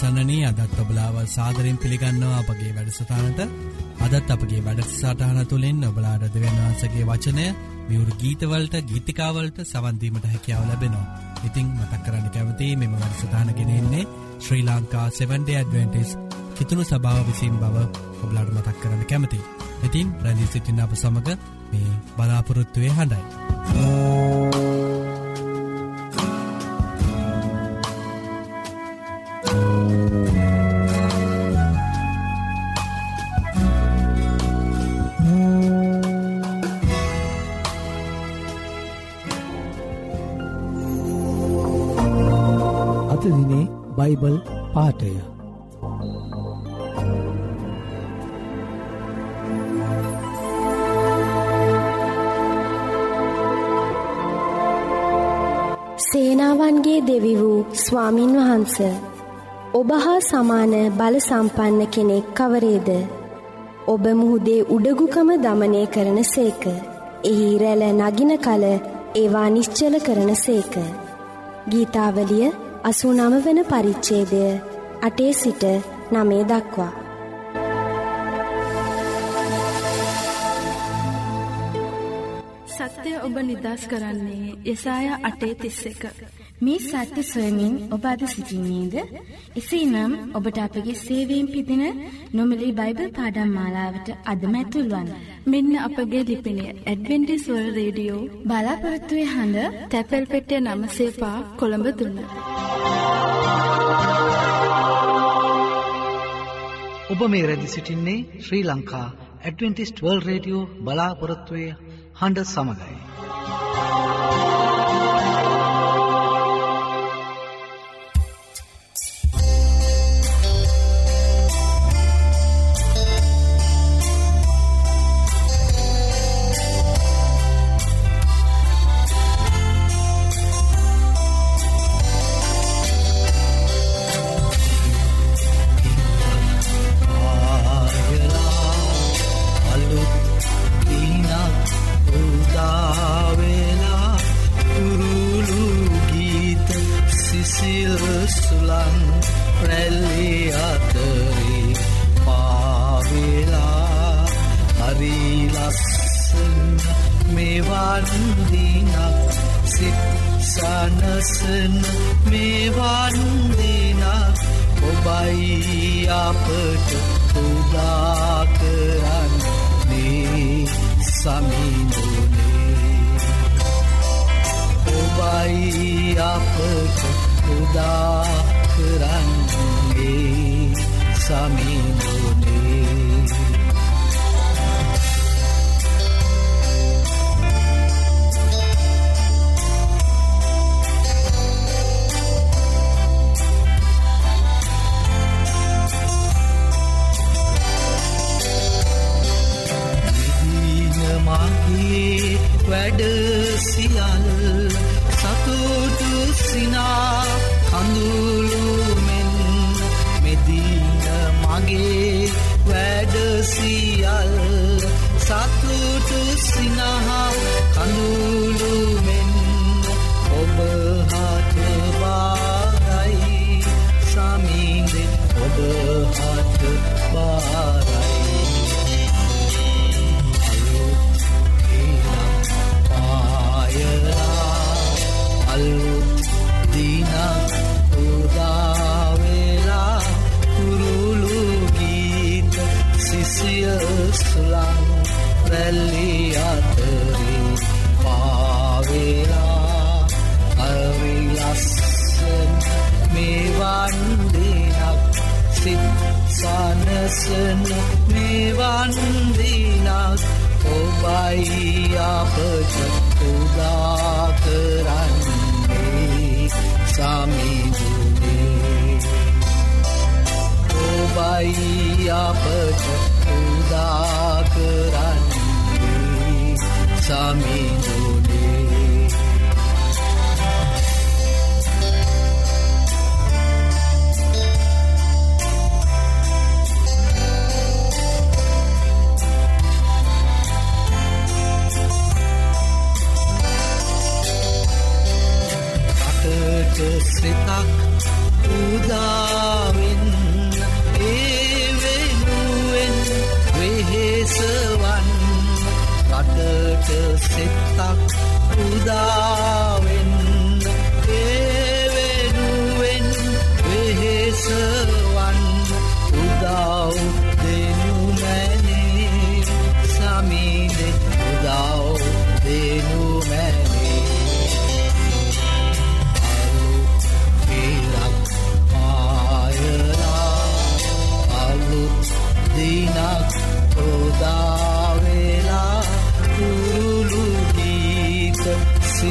ඉතින් අසන්නනී අදත් ඔබලාව සාදරෙන් පිළිගන්නවා අපගේ වැඩසටානට අදත් අපගේ වැඩසටාන තුළින් ඔබලාට දෙවන්වහන්සගේ වචනය මියවරු ගීතවලට ගීතිකාවලට සවන්දීමට හැකියාව ලැබෙනවා. ඉතිං මතක් කරන්න කැමති මෙම වැඩසටානගෙනෙන්නේ ශ්‍රී ලංකා 7ඩ ඇඩවෙන්ටිස් කිතුුණු සභාව විසින් බව ඔබලාට මතක් කරන්න කැමති. ඉතින් ප්‍රැදිී සිටින්න අප සමඟ මේ බලාපොරොත්තුවේ හඬයි. අතදිනේ බයිබල් පාටය සේනාවන්ගේ දෙවි වූ ස්වාමින් වහන්ස ඔබ හා සමාන බල සම්පන්න කෙනෙක් කවරේද? ඔබ මුහුදේ උඩගුකම දමනය කරන සේක. එහි රැල නගින කල ඒවා නිශ්චල කරන සේක. ගීතාවලිය අසූනම වන පරිච්චේදය අටේ සිට නමේ දක්වා සත්‍යය ඔබ නිදස් කරන්නේ යසාය අටේ තිස්ස එක. මේ සත්‍ය සොයමින් ඔබ අද සිසිින්නේද? එසේනම් ඔබට අපගේ සේවීම් පිදින නොමලි බයිබල් පාඩම් මාලාවට අදමැතුල්වන්. මෙන්න අපගේ ලිපිනේ ඇඩවෙන්ටිස්වල් රේඩියෝ බලාපොරත්තුවේ හඬ තැපැල් පෙටිය නමසේපා කොළඹ දුන්න. ඔබ මේ රැදි සිටින්නේ Sri Lanka Adventist world radio බලාපොරොත්තුවය හඬ සමඟයි. අපට උදා කරන්නේ සමිඳුනේ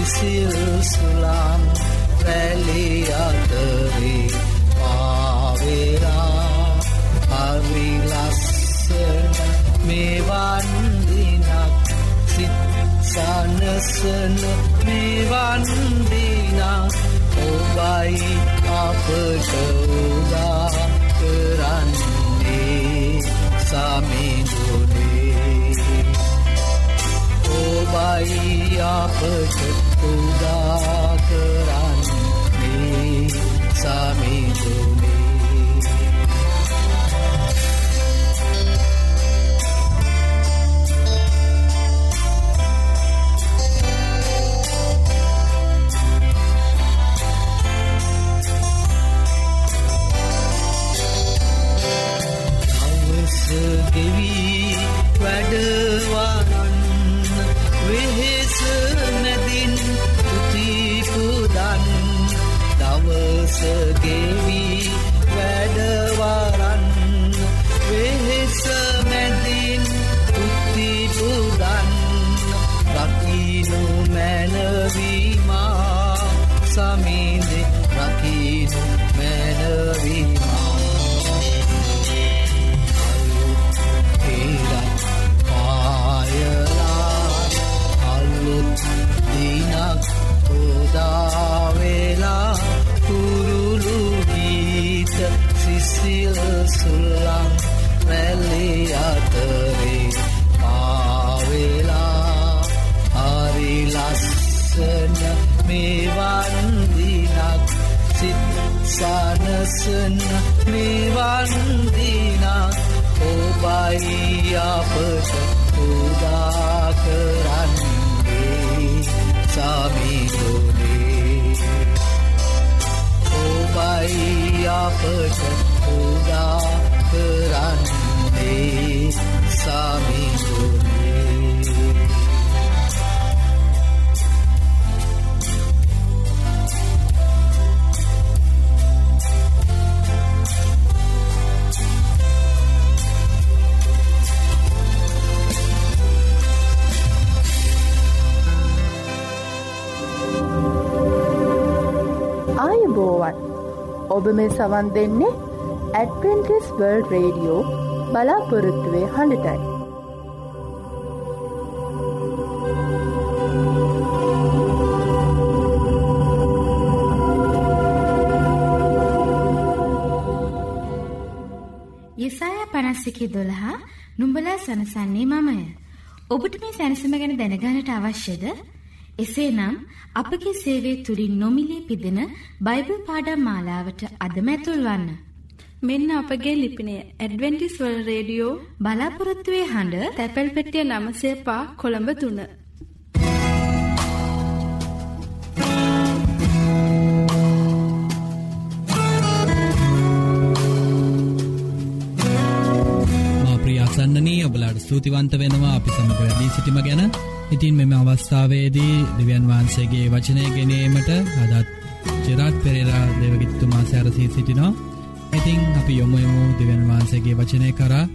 සිසිල් සුලම් රැලි අතරේ පාවෙලා. හරි ලස්සන මෙවන් දිනක් සිත් සනසන මෙවන් දිනක් ඔබයි අපට උදා කරන්නේ. සමිඳුනේ ඔබයි අපට උදා කරන්නේ. සමිඳුනේ ගෙවී වැඩවරන් again. මෙවන් දිනක් සිත් සනසන මෙවන් දිනක් ඔබයි අපට උදා කරන්නේ සමිදුනේ ඔබයි අපට උදා කරන්නේ සමිදුනේ ආයුබෝවන් ඔබ මේ සවන් දෙන්නේ ඇඩවෙන්ටිස් වර්ල්ඩ් රේඩියෝ බලාපොරොත්තුවේ හඬටයි. යෙසායා පනස්සිකි දොළහා නුඹලා සනසන්නේ මමය. ඔබට මේ සැනසම ගැන දැනගානට අවශ්‍යද? එසේනම් අපගේ සේවය තුළින් නොමිලේ පිදෙන බයිබල් පාඩම් මාලාවට අදම ඇතුල්වන්න. මෙන්න අපගේ ලිපිනය ඇඩවෙන්ටිස් වල් රේඩියෝ බලාපොරොත්තුවේ හඬ තැපැල් පෙටිය නමසේ පා කොළඹ තුන්න. ප්‍රියාසන්නනී ඔබලාට ස්තුතිවන්ත වෙනවා අපි සමඟ වැඩී සිටිම ගැන ඉතින් මෙම අවස්ථාවේදී දෙවියන් වහන්සේගේ වචනය ගෙනීමට අදත් චෙරාත් පෙරේරා දෙවගිත්තුමා සැරසී සිටිනවා ඉතිං අපි යොමුයමු දෙවන් වහන්සේගේ වචනය කරා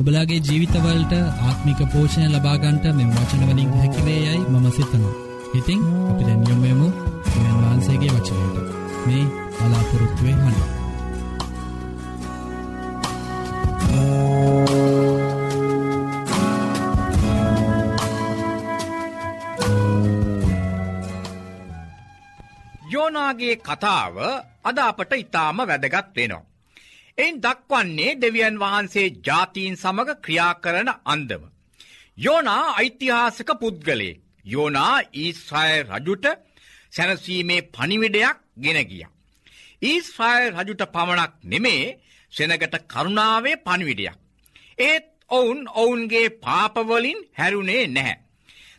ඔබලාගේ ජීවිතවලට ආත්මික පෝෂණය ලබාගන්ට මෙම වචනවලින් හැකිවේ යයි මම සිතනවා. ඉතිං අපි දැන් යොමුයමු දෙවන් වහන්සේගේ වචනයට මේ බලාපොරොත්තුවේ හඬ. යෝනාගේ කතාව අද අපට ඉතාම වැදගත් වෙනවා. එයින් දක්වන්නේ දෙවියන් වහන්සේ ජාතීන් සමඟ ක්‍රියා කරන අන්දම. යෝනා ඓතිහාසක පුද්ගලේ යෝනා ඊස්්‍රය රජුට සැනසීමේ පනිවිඩයක් ගෙන ගිය. ඊස්්‍රයිල් රජුට පමණක් නෙමේ සෙනගට කරුණාවේ පනිවිඩයක්. ඒත් ඔවුන් ඔවුන්ගේ පාපවලින් හැරුණේ නැහැ.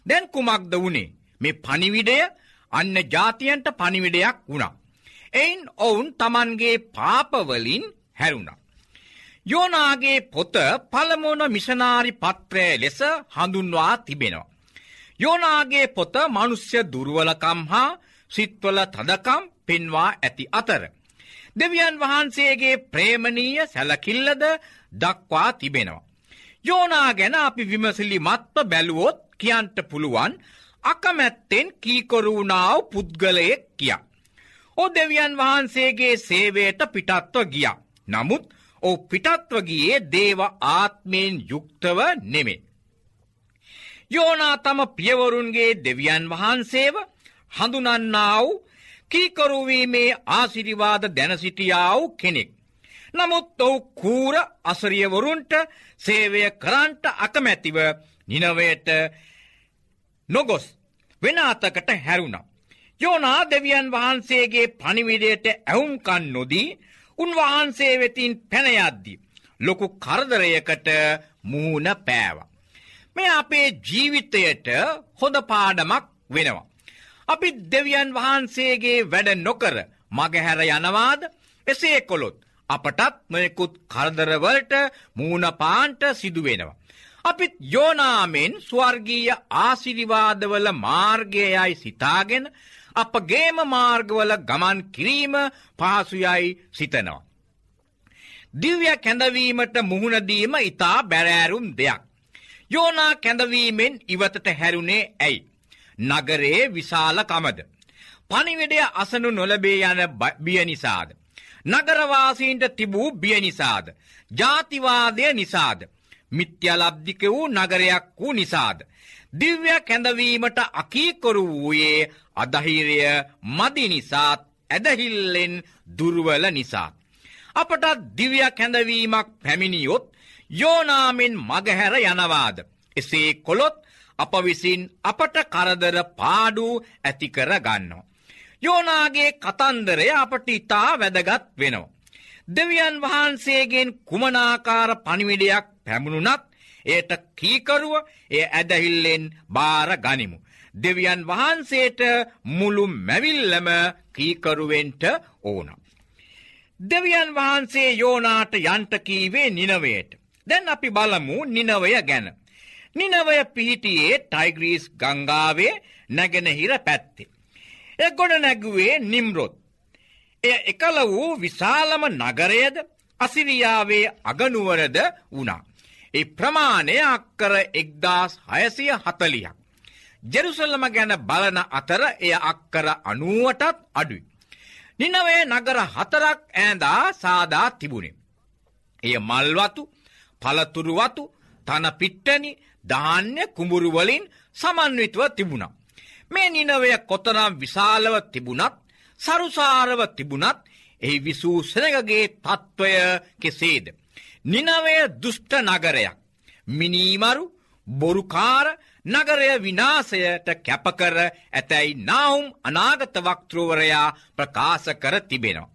දැන් කුමක්ද වුණේ මේ පනිවිඩය අන්න ජාතියන්ට පනිවිඩයක් වුණා. එයින් ඔවුන් තමන්ගේ පාපවලින් හැරුණා. යෝනාගේ පොත පළමුුණ මිෂනාරි පත්‍රය ලෙස හඳුන්වා තිබෙනවා. යෝනාගේ පොත මනුස්්‍ය දුරුවලකම් හා සිත්වල තදකම් පෙන්වා ඇති අතර. දෙවියන් වහන්සේගේ ප්‍රේමණීය සැලකිල්ලද දක්වා තිබෙනවා. යෝනා ගැන අපි විමසිලි මත්ව බැලුවොත් කියන්ට පුළුවන් අකමැත්තෙන් කීකොරුණාව පුද්ගලයෙක් කියා. ඕ දෙවියන් වහන්සේගේ සේවයට පිටත්ව ගිය. නමුත් ඕ පිටත්ව ගියේ දේව ආත්මයෙන් යුක්තව නෙමේ. යෝනා තම පියවරුන්ගේ දෙවියන් වහන්සේව හඳුනන්නාව කීකරුවීමේ ආසිරිවාද දැනසිටියාව කෙනෙක්. නමුත් ඔවු කූර අසරියවරුන්ට සේවය කරන්ට අකමැතිව නිනවයට නොගොස් වෙන අතකට හැරුණා. යෝනා දෙවියන් වහන්සේගේ පනිවිඩයට ඇවුම්කන් නොදී උන්වහන්සේ වෙතින් පැනයද්දි. ලොකු කරදරයකට මූුණ පෑව. මේ අපේ ජීවිතයට හොඳ පාඩමක් වෙනවා. අපි දෙවියන් වහන්සේගේ වැඩ නොකර මගහැර යනවාද එසේ කොළොත් අපටත් නොයකුත් කරදරවලට මූුණපාන්ට සිදුවෙනවා. අපිත් යෝනාමෙන් ස්වර්ගීය ආසිරිවාදවල මාර්ගයයි සිතාගෙන අපගේම මාර්ගවල ගමන් කිරීම පහසුයයි සිතනවා. දිව්‍ය කැඳවීමට මුහුණදීම ඉතා බැරෑරුම් දෙයක්. යෝනා කැඳවීමෙන් ඉවතට හැරුණේ ඇයි. නගරේ විශාල කමද. පනිවිඩය අසනු නොලබේ යන බිය නිසාද. නගරවාසීන්ට තිබූ බිය නිසාද. ජාතිවාදය නිසාද. මිත්‍යලබ්ධික වූ නගරයක් වූ නිසාද. දිව්‍ය කැඳවීමට අකීකොරු වූයේ අදහිරය මදි නිසාත් ඇදහිල්ලෙන් දුර්වල නිසා. අපට දිව්‍ය කැඳවීමක් පැමිණියොත් යෝනාමෙන් මගහැර යනවාද. එසේ කොළොත් අප විසින් අපට කරදර පාඩු ඇතිකර ගන්නවා. යෝනාගේ කතන්දරය අපට ඉතා වැදගත් වෙනවා. දෙවියන් වහන්සේගෙන් කුමනාකාර පනිවිඩයක් පැමුණුනත් ඒට කීකරුව එය ඇදහිල්ලෙන් බාර ගනිමු. දෙවියන් වහන්සේට මුළු මැවිල්ලම කීකරුවෙන්ට ඕන. දෙවියන් වහන්සේ යෝනාට යන්ටකීවේ නිනවයට. දැන් අපි බලමු නිනවය ගැන. නිනවය පිහිටියේ ටයිග්‍රීස් ගංගාවේ නැගෙනහිර පැත්තේ. එ ගොඩ නැගුවේ නිම්රොත්. එය එකල වූ විශාලම නගරයද අසිරියාවේ අගනුවරද වුණා. ඒ ප්‍රමාණය අක්කර එක්දාස් හයසිය හතලියක්. ජෙරුසල්ලම ගැන බලන අතර එය අක්කර අනුවටත් අඩුයි. නිනවේ නගර හතරක් ඈඳා සාදා තිබුණේ. එය මල්වතු පලතුරුවතු තන පිට්ටනි ධාන්‍ය කුඹුරුවලින් සමන්විතව තිබුණා. මේ නිනවය කොතරම් විශාලව තිබුණත් සරුසාරව තිබුණත් එහි විසූ සෙනගගේ තත්ත්වය කෙසේද. නිනවය දුෂ්ට නගරයක්. මිනීමරු බොරුකාර නගරය විනාසයට කැපකර ඇතැයි නාවුම් අනාගත වක්තෘවරයා ප්‍රකාශ කර තිබෙනවා.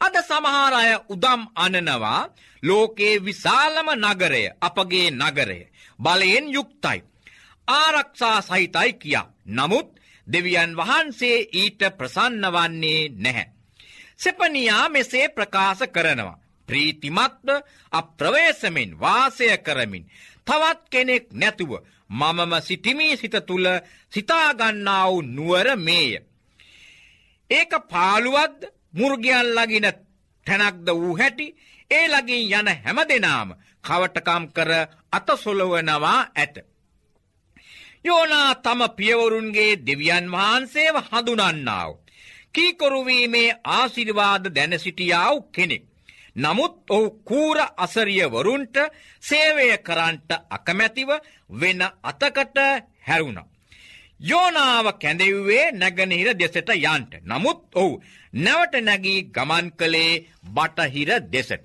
අද සමහාරය උදම් අනනවා ලෝකයේ විශාලම නගරය අපගේ නගරය බලයෙන් යුක්තයි. ආරක්ෂා සහිතයි කියා. නමුත් දෙවියන් වහන්සේ ඊට ප්‍රසන්න වන්නේ නැහැ. සෙපනියා මෙසේ ප්‍රකාශ කරනවා. ප්‍රීතිමත්ව අප්‍රවේශමෙන් වාසය කරමින් තවත් කෙනෙක් නැතුව මමම සිටිමී සිත තුළ සිතාගන්නාව නුවර මේය. ඒක පාළුවද්ද මුර්ගයන් ලගින තැනක්ද වූ හැටි ඒ ලගින් යන හැම දෙනාම කවටකම් කර අතසොලවනවා ඇත. යෝනා තම පියවරුන්ගේ දෙවියන් වහන්සේව හඳුනන්නාව. කීකොරුවීමේ ආසිරිවාද දැනසිටියාව කෙනෙක්. නමුත් ඔහු කූර අසරියවරුන්ට සේවය කරන්ට අකමැතිව වෙන අතකට හැරුණ. යෝනාව කැඳෙව්වේ නැගනහිර දෙසට යන්ට. නමුත් ඔහු නැවට නැගී ගමන් කළේ බටහිර දෙසට.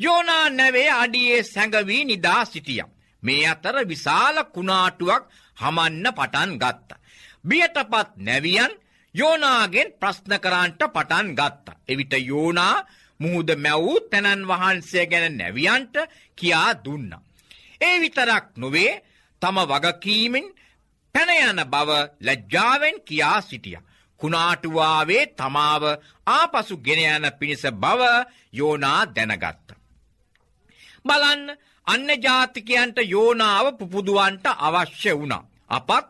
යෝනා නැවේ අඩියේ සැඟවී නිදා සිටියම්. මේ අතර විශාල කුණාටුවක් හමන්න පටන් ගත්ත. බියටපත් නැවියන් යෝනාගෙන් ප්‍රශ්න කරන්ට පටන් ගත්ත. එවිට යෝනා මුහුද මැවූ තැනන් වහන්සේ ගැන නැවියන්ට කියා දුන්න. ඒ විතරක් නොවේ තම වගකීමෙන් පැනයන බව ලැජ්ජාවෙන් කියා සිටිය. කුණාටුවාවේ තමාව ආපසු ගෙනයන පිණිස බව යෝනා දැනගත්ත. බලන්න අන්න ජාතිකයන්ට යෝනාව පුපුදුවන්ට අවශ්‍ය වුණා. අපත්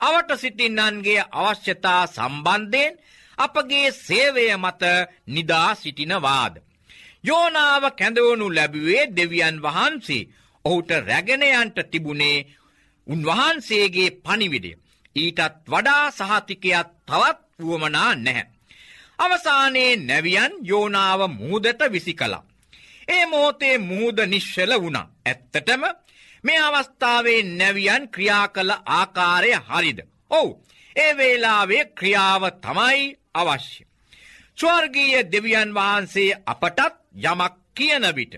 අවට සිටින්නන්ගේ අවශ්‍යතා සම්බන්ධයෙන් අපගේ සේවය මත නිදා සිටිනවාද. යෝනාව කැඳවනු ලැබුවේ දෙවියන් වහන්සේ ඔහුට රැගෙනයන්ට තිබුණේ උන්වහන්සේගේ පනිවිඩය. ඊටත් වඩා සහතිකයක් තවත් වුවමනා නැහැ. අවසානයේ නැවියන් යෝනාව මුහදට විසි කලා. ඒ මෝතේ මුහුද නිශ්ෂල වුණා. ඇත්තටම මේ අවස්ථාවේ නැවියන් ක්‍රියා කළ ආකාරය හරිද. ඔවු ඒ වේලාවේ ක්‍රියාව තමයි අවශ්‍ය. ස්වර්ගීය දෙවියන් වහන්සේ අපටත් යමක් කියන විට.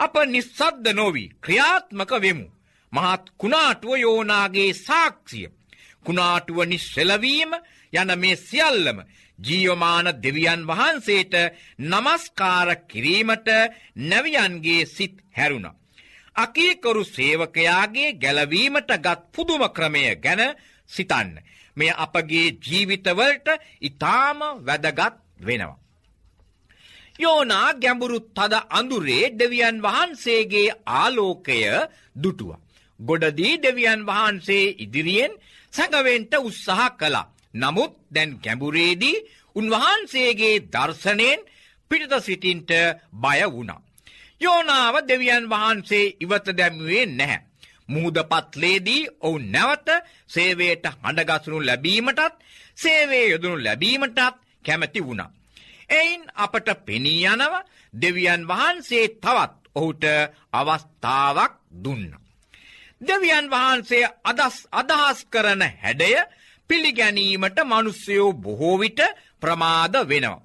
අප නිස්සද්ද නොවී ක්‍රියාත්මක වෙමු. මහත් කුණාටුව යෝනාගේ සාක්ෂිය. කුණාටුව නිශ්සෙලවීම යන මේ සියල්ලම ජීවමාන දෙවියන් වහන්සේට නමස්කාර කිරීමට නැවියන්ගේ සිත් හැරුණ. අකීකරු සේවකයාගේ ගැලවීමට ගත් පුදුම ක්‍රමය ගැන සිතන්න. මෙය අපගේ ජීවිතවලට ඉතාම වැදගත් වෙනවා. යෝනා ගැඹුරු තද අඳුරේ දෙවියන් වහන්සේගේ ආලෝකය දුටුව. ගොඩදී දෙවියන් වහන්සේ ඉදිරියෙන් සැඟවෙන්ට උත්සාහ කළා. නමුත් දැන් ගැඹුරේදී උන්වහන්සේගේ දර්ශනයෙන් පිටත සිටින්ට බය වුණා. යෝනාව දෙවියන් වහන්සේ ඉවත දැම්වේ නැහැ. මුහදපත්ලේදී ඔවු නැවත සේවයට හඬගසනු ලැබීමටත් සේවේ යොදනු ලැබීමටත් කැමැති වුණා. එයින් අපට පෙනී යනව දෙවියන් වහන්සේ තවත් ඔහුට අවස්ථාවක් දුන්න. දෙවියන් වහන්සේ අදස් අදහස් කරන හැඩය පිළිගැනීමට මනුස්සයෝ බොහෝවිට ප්‍රමාද වෙනවා.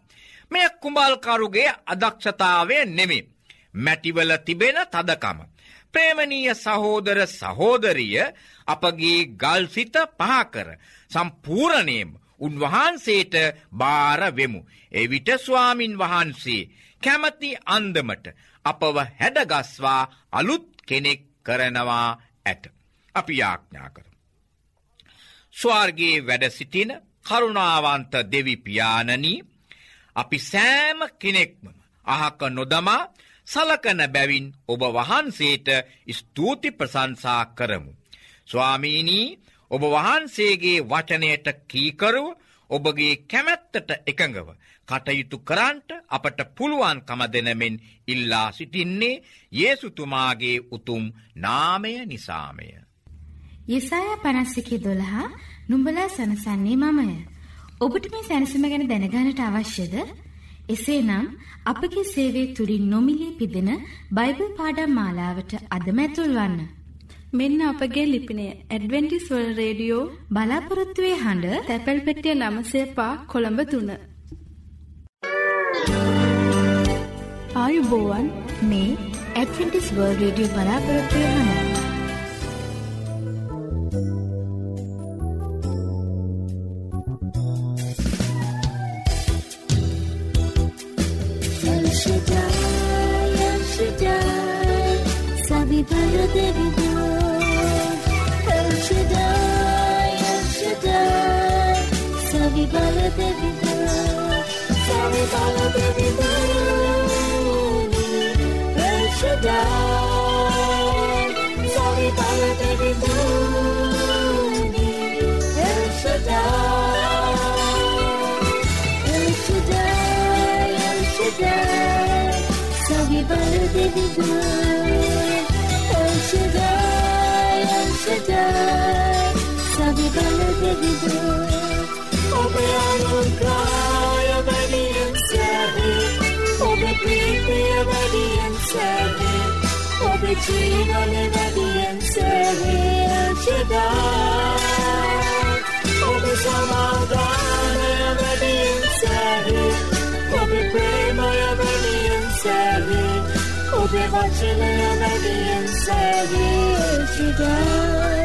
මෙය කුඹල්කරුගේ අදක්ෂතාවය නෙමේ. මැටිවල තිබෙන තදකම. ප්‍රේමණීය සහෝදර සහෝදරිය අපගේ ගල්සිත පහකර සම්පූරණයම උන්වහන්සේට භාරවෙමු. එවිට ස්වාමින් වහන්සේ කැමති අන්දමට අපව හැඩගස්වා අලුත් කෙනෙක් කරනවා ඇත. අපි යාඥා කර. ස්වාර්ගේ වැඩ සිටින කරුණාවන්ත දෙවිපානනී අපි සෑම කෙනෙක්ම අහක නොදමා සලකන බැවින් ඔබ වහන්සේට ස්තුති ප්‍රසංසා කරමු. ස්වාමීනී ඔබ වහන්සේගේ වචනයට කීකරුව ඔබගේ කැමැත්තට එකඟව කටයුතු කරන්ට අපට පුළුවන්කම දෙනමෙන් ඉල්ලා සිටින්නේ ඒසුතුමාගේ උතුම් නාමය නිසාමය. යෙසාය පනස්සිකි දොළහා නුඹලා සනසන්නේ මමය. ඔබට මේ සැනසම ගැන දැනගානට අවශ්‍යද? එසේනම් අපගේ සේවයේ තුලින් නොමිලේ පිදෙන බයිබල් පාඩම් මාලාවට අදම ඇතුල් වන්න. මෙන්න අපගේ ලිපිනය ඇඩ්වෙන්ටිස් වර්ල්ඩ් රේඩියෝ බලාපොරොත්තු වෙ හඬ තැපැල් පෙට්ටිය 900 කොළඹ 3. ආයුබෝවන් මේ Adventist world radio بلده بیدار هر شدای هر شدای سوی بلده بیدار سوی بلده بیداری هر شدای سوی بلده بیداری هر شدای هر شدای هر شدای سوی بلده بیدار cinele vedien serie ce da Obe samadane vedien serie Obe prema vedien serie Obe vacele vedien serie ce da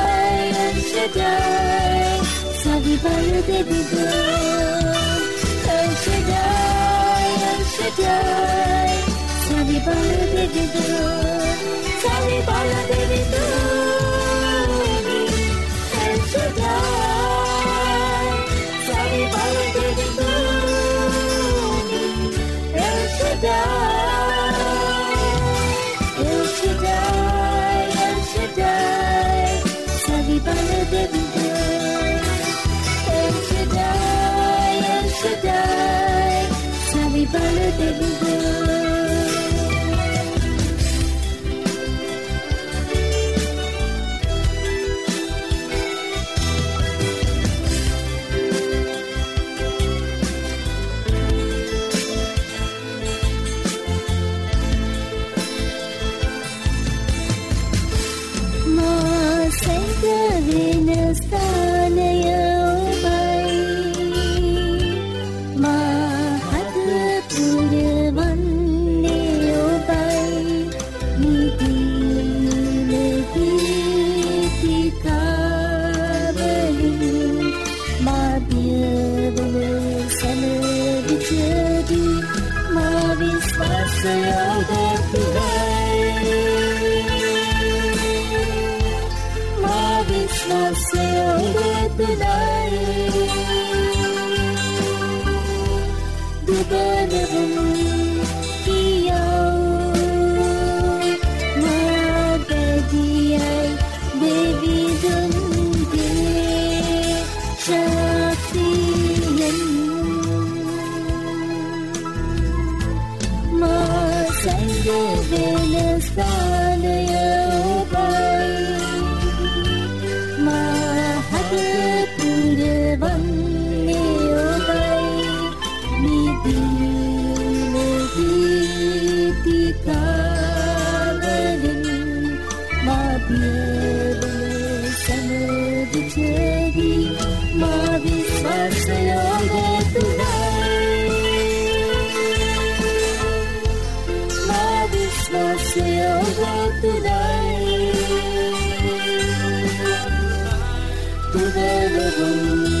Shaddai, Savivaya Devido. El Shaddai, El Shaddai, Savivaya Devido. Savivaya Devido. El Shaddai, Savivaya Devido. El Shaddai. better than good. El Shaddai, El Shaddai, Savi better than. විශ්වාසයෝද පුරයි Today, today, today.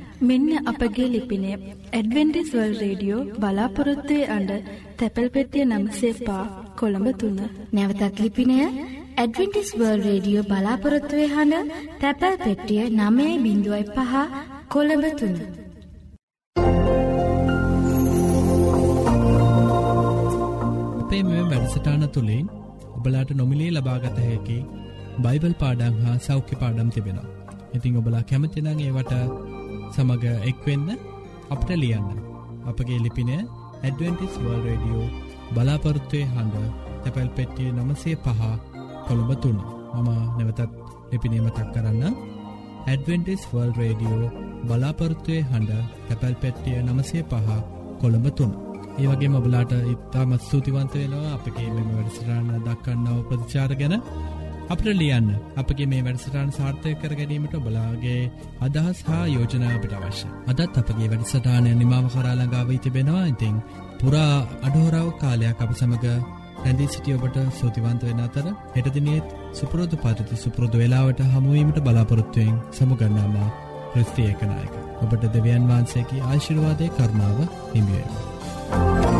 මෙන්න අපගේ ලිපිනය Adventist වල් radio බලාපොරොත්තුවේ අඩ තැපැල් පෙටිය නම්සේ පා කොළඹ තුන්න. නැවතත් ලිපිනය ඇඩවෙන්ටිස් වර්ල් රේඩියෝ බලාපොරොත්තුවේ හඬ තැපැල් පෙට්ටිය නමයයි බිඳුවයි පහ කොළඹ තුන්න. අපේ මෙ වැඩසටාන තුළින් ඔබලාට නොමිලේ ලබාගත හැකි බයිබල් පාඩං හා සෞඛ්‍ය පාඩම් තිබෙනවා. ඉතිං ඔබලා කැමතිනං ඒවට සමඟ එක්වෙන්න අපට ලියන්න. අපගේ ලිපින ඇඩවෙන්ටිස් වර්ල් රඩියෝ බලාපොරත්තුවය හඬ තැපැල් පෙට්ටිය නමසේ පහ කොළඹ තුන්න මම නැවතත් ලිපිනීමතක් කරන්න. ඇඩවෙන්ටිස් වර්ල් රේඩියෝ බලාපොරත්තුවය හඬ තැපැල් පෙට්ටිය නමසේ පහ කොළඹ තුන්න ඒ වගේ මබලාට ඉතාමත් ස්තුතිවන්ත වෙනවා අපගේ මෙම වැඩසටාන දක්කන්නව ප්‍රතිචාර ගැන. අපට ලියන්න අපගේ මේ වැඩසටාන් සාර්ථය කර ගැනීමට බලාගේ අදහස් හා යෝජනා අපට අවශ්‍ය. අදත් අපගේ වැඩසටානය නිමාව කරාලඟාව තිබෙනවා ඉතිං පුරා අඩහෝරාව කාලයක් අප සමඟ රැඳී සිටිය ඔබට සූතිවන්ත වෙන අතර හෙටදිනෙත් සුපරෝධ පරිති සුපුරෘධ වෙලාවට හමුවීමට බලාපොරොත්තුවයෙන් සමුගන්නාම ප්‍රස්තියකනායක ඔබට දෙවියන් වහන්සේකි ආශිර්වාදය කරුණාව හිමිුවේවා.